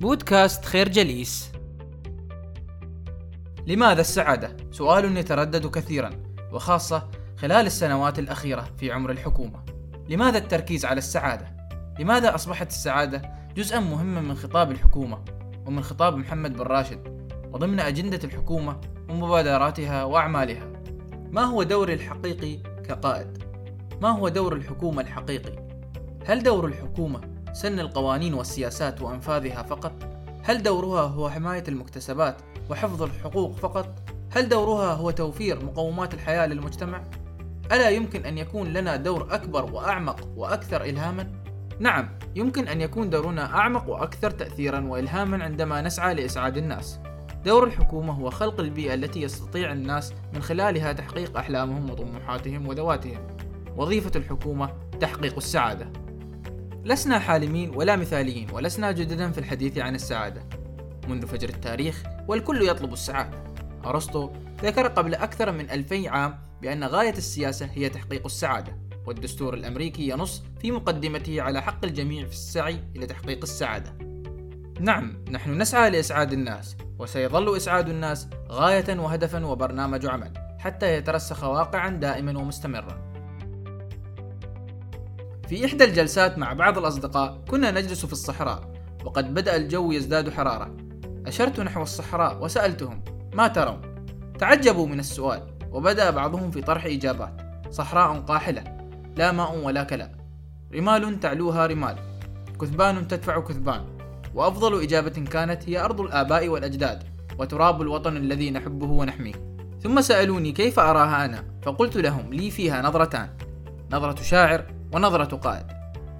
بودكاست خير جليس لماذا السعادة؟ سؤال يتردد كثيرا وخاصة خلال السنوات الأخيرة في عمر الحكومة لماذا التركيز على السعادة؟ لماذا أصبحت السعادة جزءا مهما من خطاب الحكومة ومن خطاب محمد بن راشد وضمن أجندة الحكومة ومبادراتها وأعمالها ما هو دوري الحقيقي كقائد؟ ما هو دور الحكومة الحقيقي؟ هل دور الحكومة سن القوانين والسياسات وأنفاذها فقط؟ هل دورها هو حماية المكتسبات وحفظ الحقوق فقط؟ هل دورها هو توفير مقومات الحياة للمجتمع؟ ألا يمكن أن يكون لنا دور أكبر وأعمق وأكثر إلهاما؟ نعم، يمكن أن يكون دورنا أعمق وأكثر تأثيرا وإلهاما عندما نسعى لإسعاد الناس. دور الحكومة هو خلق البيئة التي يستطيع الناس من خلالها تحقيق أحلامهم وطموحاتهم وذواتهم. وظيفة الحكومة تحقيق السعادة. لسنا حالمين ولا مثاليين ولسنا جددا في الحديث عن السعادة. منذ فجر التاريخ والكل يطلب السعادة. أرسطو ذكر قبل أكثر من ألفي عام بأن غاية السياسة هي تحقيق السعادة والدستور الأمريكي ينص في مقدمته على حق الجميع في السعي إلى تحقيق السعادة نعم نحن نسعى لإسعاد الناس وسيظل إسعاد الناس غاية وهدفا وبرنامج عمل حتى يترسخ واقعا دائما ومستمرا في إحدى الجلسات مع بعض الأصدقاء كنا نجلس في الصحراء وقد بدأ الجو يزداد حرارة. أشرت نحو الصحراء وسألتهم ما ترون؟ تعجبوا من السؤال وبدأ بعضهم في طرح إجابات. صحراء قاحلة لا ماء ولا كلاء رمال تعلوها رمال كثبان تدفع كثبان. وأفضل إجابة كانت هي أرض الآباء والأجداد وتراب الوطن الذي نحبه ونحميه. ثم سألوني كيف أراها أنا؟ فقلت لهم لي فيها نظرتان. نظرة شاعر ونظرة قائد.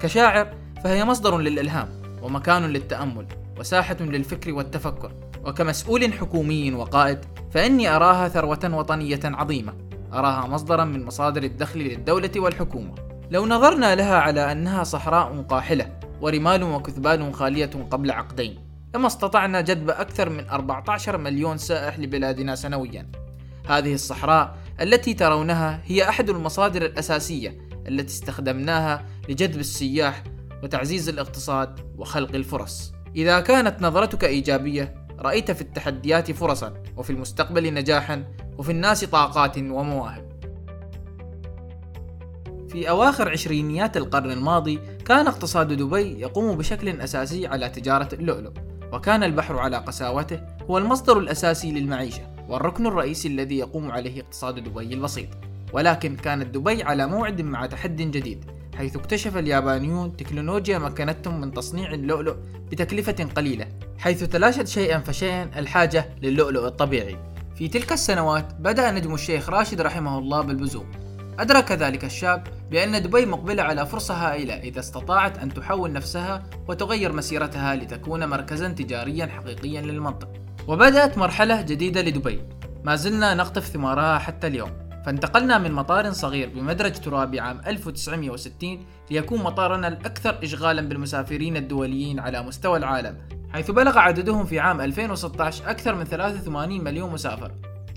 كشاعر فهي مصدر للإلهام ومكان للتأمل وساحة للفكر والتفكر. وكمسؤول حكومي وقائد فإني أراها ثروة وطنية عظيمة. أراها مصدرا من مصادر الدخل للدولة والحكومة. لو نظرنا لها على أنها صحراء قاحلة ورمال وكثبان خالية قبل عقدين لما استطعنا جذب أكثر من 14 مليون سائح لبلادنا سنويا. هذه الصحراء التي ترونها هي أحد المصادر الأساسية التي استخدمناها لجذب السياح وتعزيز الاقتصاد وخلق الفرص. إذا كانت نظرتك إيجابية رأيت في التحديات فرصا وفي المستقبل نجاحا وفي الناس طاقات ومواهب. في أواخر عشرينيات القرن الماضي كان اقتصاد دبي يقوم بشكل أساسي على تجارة اللؤلؤ وكان البحر على قساوته هو المصدر الأساسي للمعيشة والركن الرئيسي الذي يقوم عليه اقتصاد دبي البسيط. ولكن كانت دبي على موعد مع تحد جديد حيث اكتشف اليابانيون تكنولوجيا مكنتهم من تصنيع اللؤلؤ بتكلفة قليلة حيث تلاشت شيئا فشيئا الحاجة للؤلؤ الطبيعي. في تلك السنوات بدأ نجم الشيخ راشد رحمه الله بالبزوغ أدرك ذلك الشاب بأن دبي مقبلة على فرصة هائلة إذا استطاعت أن تحول نفسها وتغير مسيرتها لتكون مركزا تجاريا حقيقيا للمنطقة. وبدأت مرحلة جديدة لدبي. ما زلنا نقطف ثمارها حتى اليوم. فانتقلنا من مطار صغير بمدرج ترابي عام 1960 ليكون مطارنا الأكثر إشغالا بالمسافرين الدوليين على مستوى العالم حيث بلغ عددهم في عام 2016 أكثر من 83 مليون مسافر.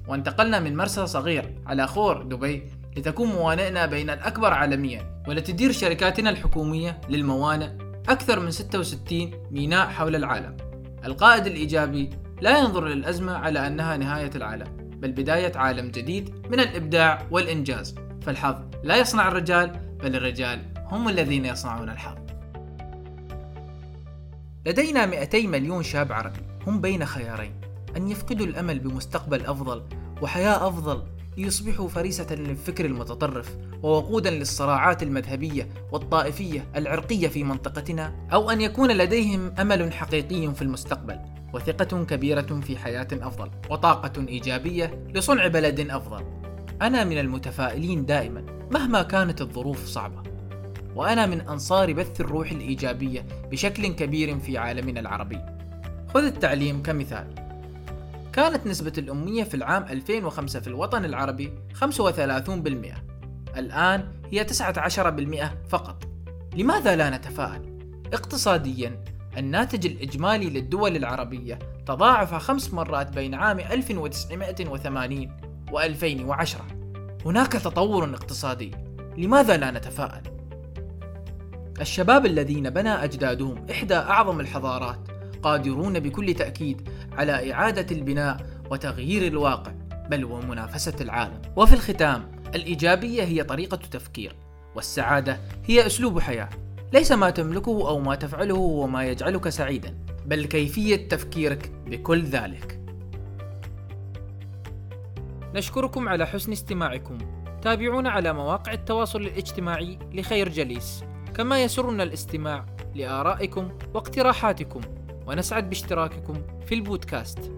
وانتقلنا من مرسى صغير على خور دبي لتكون موانئنا بين الأكبر عالميا ولتدير شركاتنا الحكومية للموانئ أكثر من 66 ميناء حول العالم. القائد الإيجابي لا ينظر للأزمة على أنها نهاية العالم. بل بداية عالم جديد من الإبداع والإنجاز. فالحظ لا يصنع الرجال بل الرجال هم الذين يصنعون الحظ. لدينا 200 مليون شاب عربي هم بين خيارين أن يفقدوا الأمل بمستقبل أفضل وحياة أفضل ليصبحوا فريسة للفكر المتطرف ووقودا للصراعات المذهبية والطائفية العرقية في منطقتنا أو أن يكون لديهم أمل حقيقي في المستقبل. وثقة كبيرة في حياة أفضل وطاقة إيجابية لصنع بلد أفضل. أنا من المتفائلين دائما مهما كانت الظروف صعبة. وأنا من أنصار بث الروح الإيجابية بشكل كبير في عالمنا العربي. خذ التعليم كمثال. كانت نسبة الأمية في العام 2005 في الوطن العربي 35% الآن هي 19% فقط. لماذا لا نتفائل؟ اقتصاديا الناتج الإجمالي للدول العربية تضاعف خمس مرات بين عام 1980 و 2010 هناك تطور اقتصادي. لماذا لا نتفائل؟ الشباب الذين بنى أجدادهم إحدى أعظم الحضارات قادرون بكل تأكيد على إعادة البناء وتغيير الواقع بل ومنافسة العالم. وفي الختام الإيجابية هي طريقة تفكير والسعادة هي أسلوب حياة. ليس ما تملكه أو ما تفعله هو ما يجعلك سعيدا بل كيفية تفكيرك بكل ذلك. نشكركم على حسن استماعكم. تابعونا على مواقع التواصل الاجتماعي لخير جليس. كما يسرنا الاستماع لآرائكم واقتراحاتكم. ونسعد باشتراككم في البودكاست.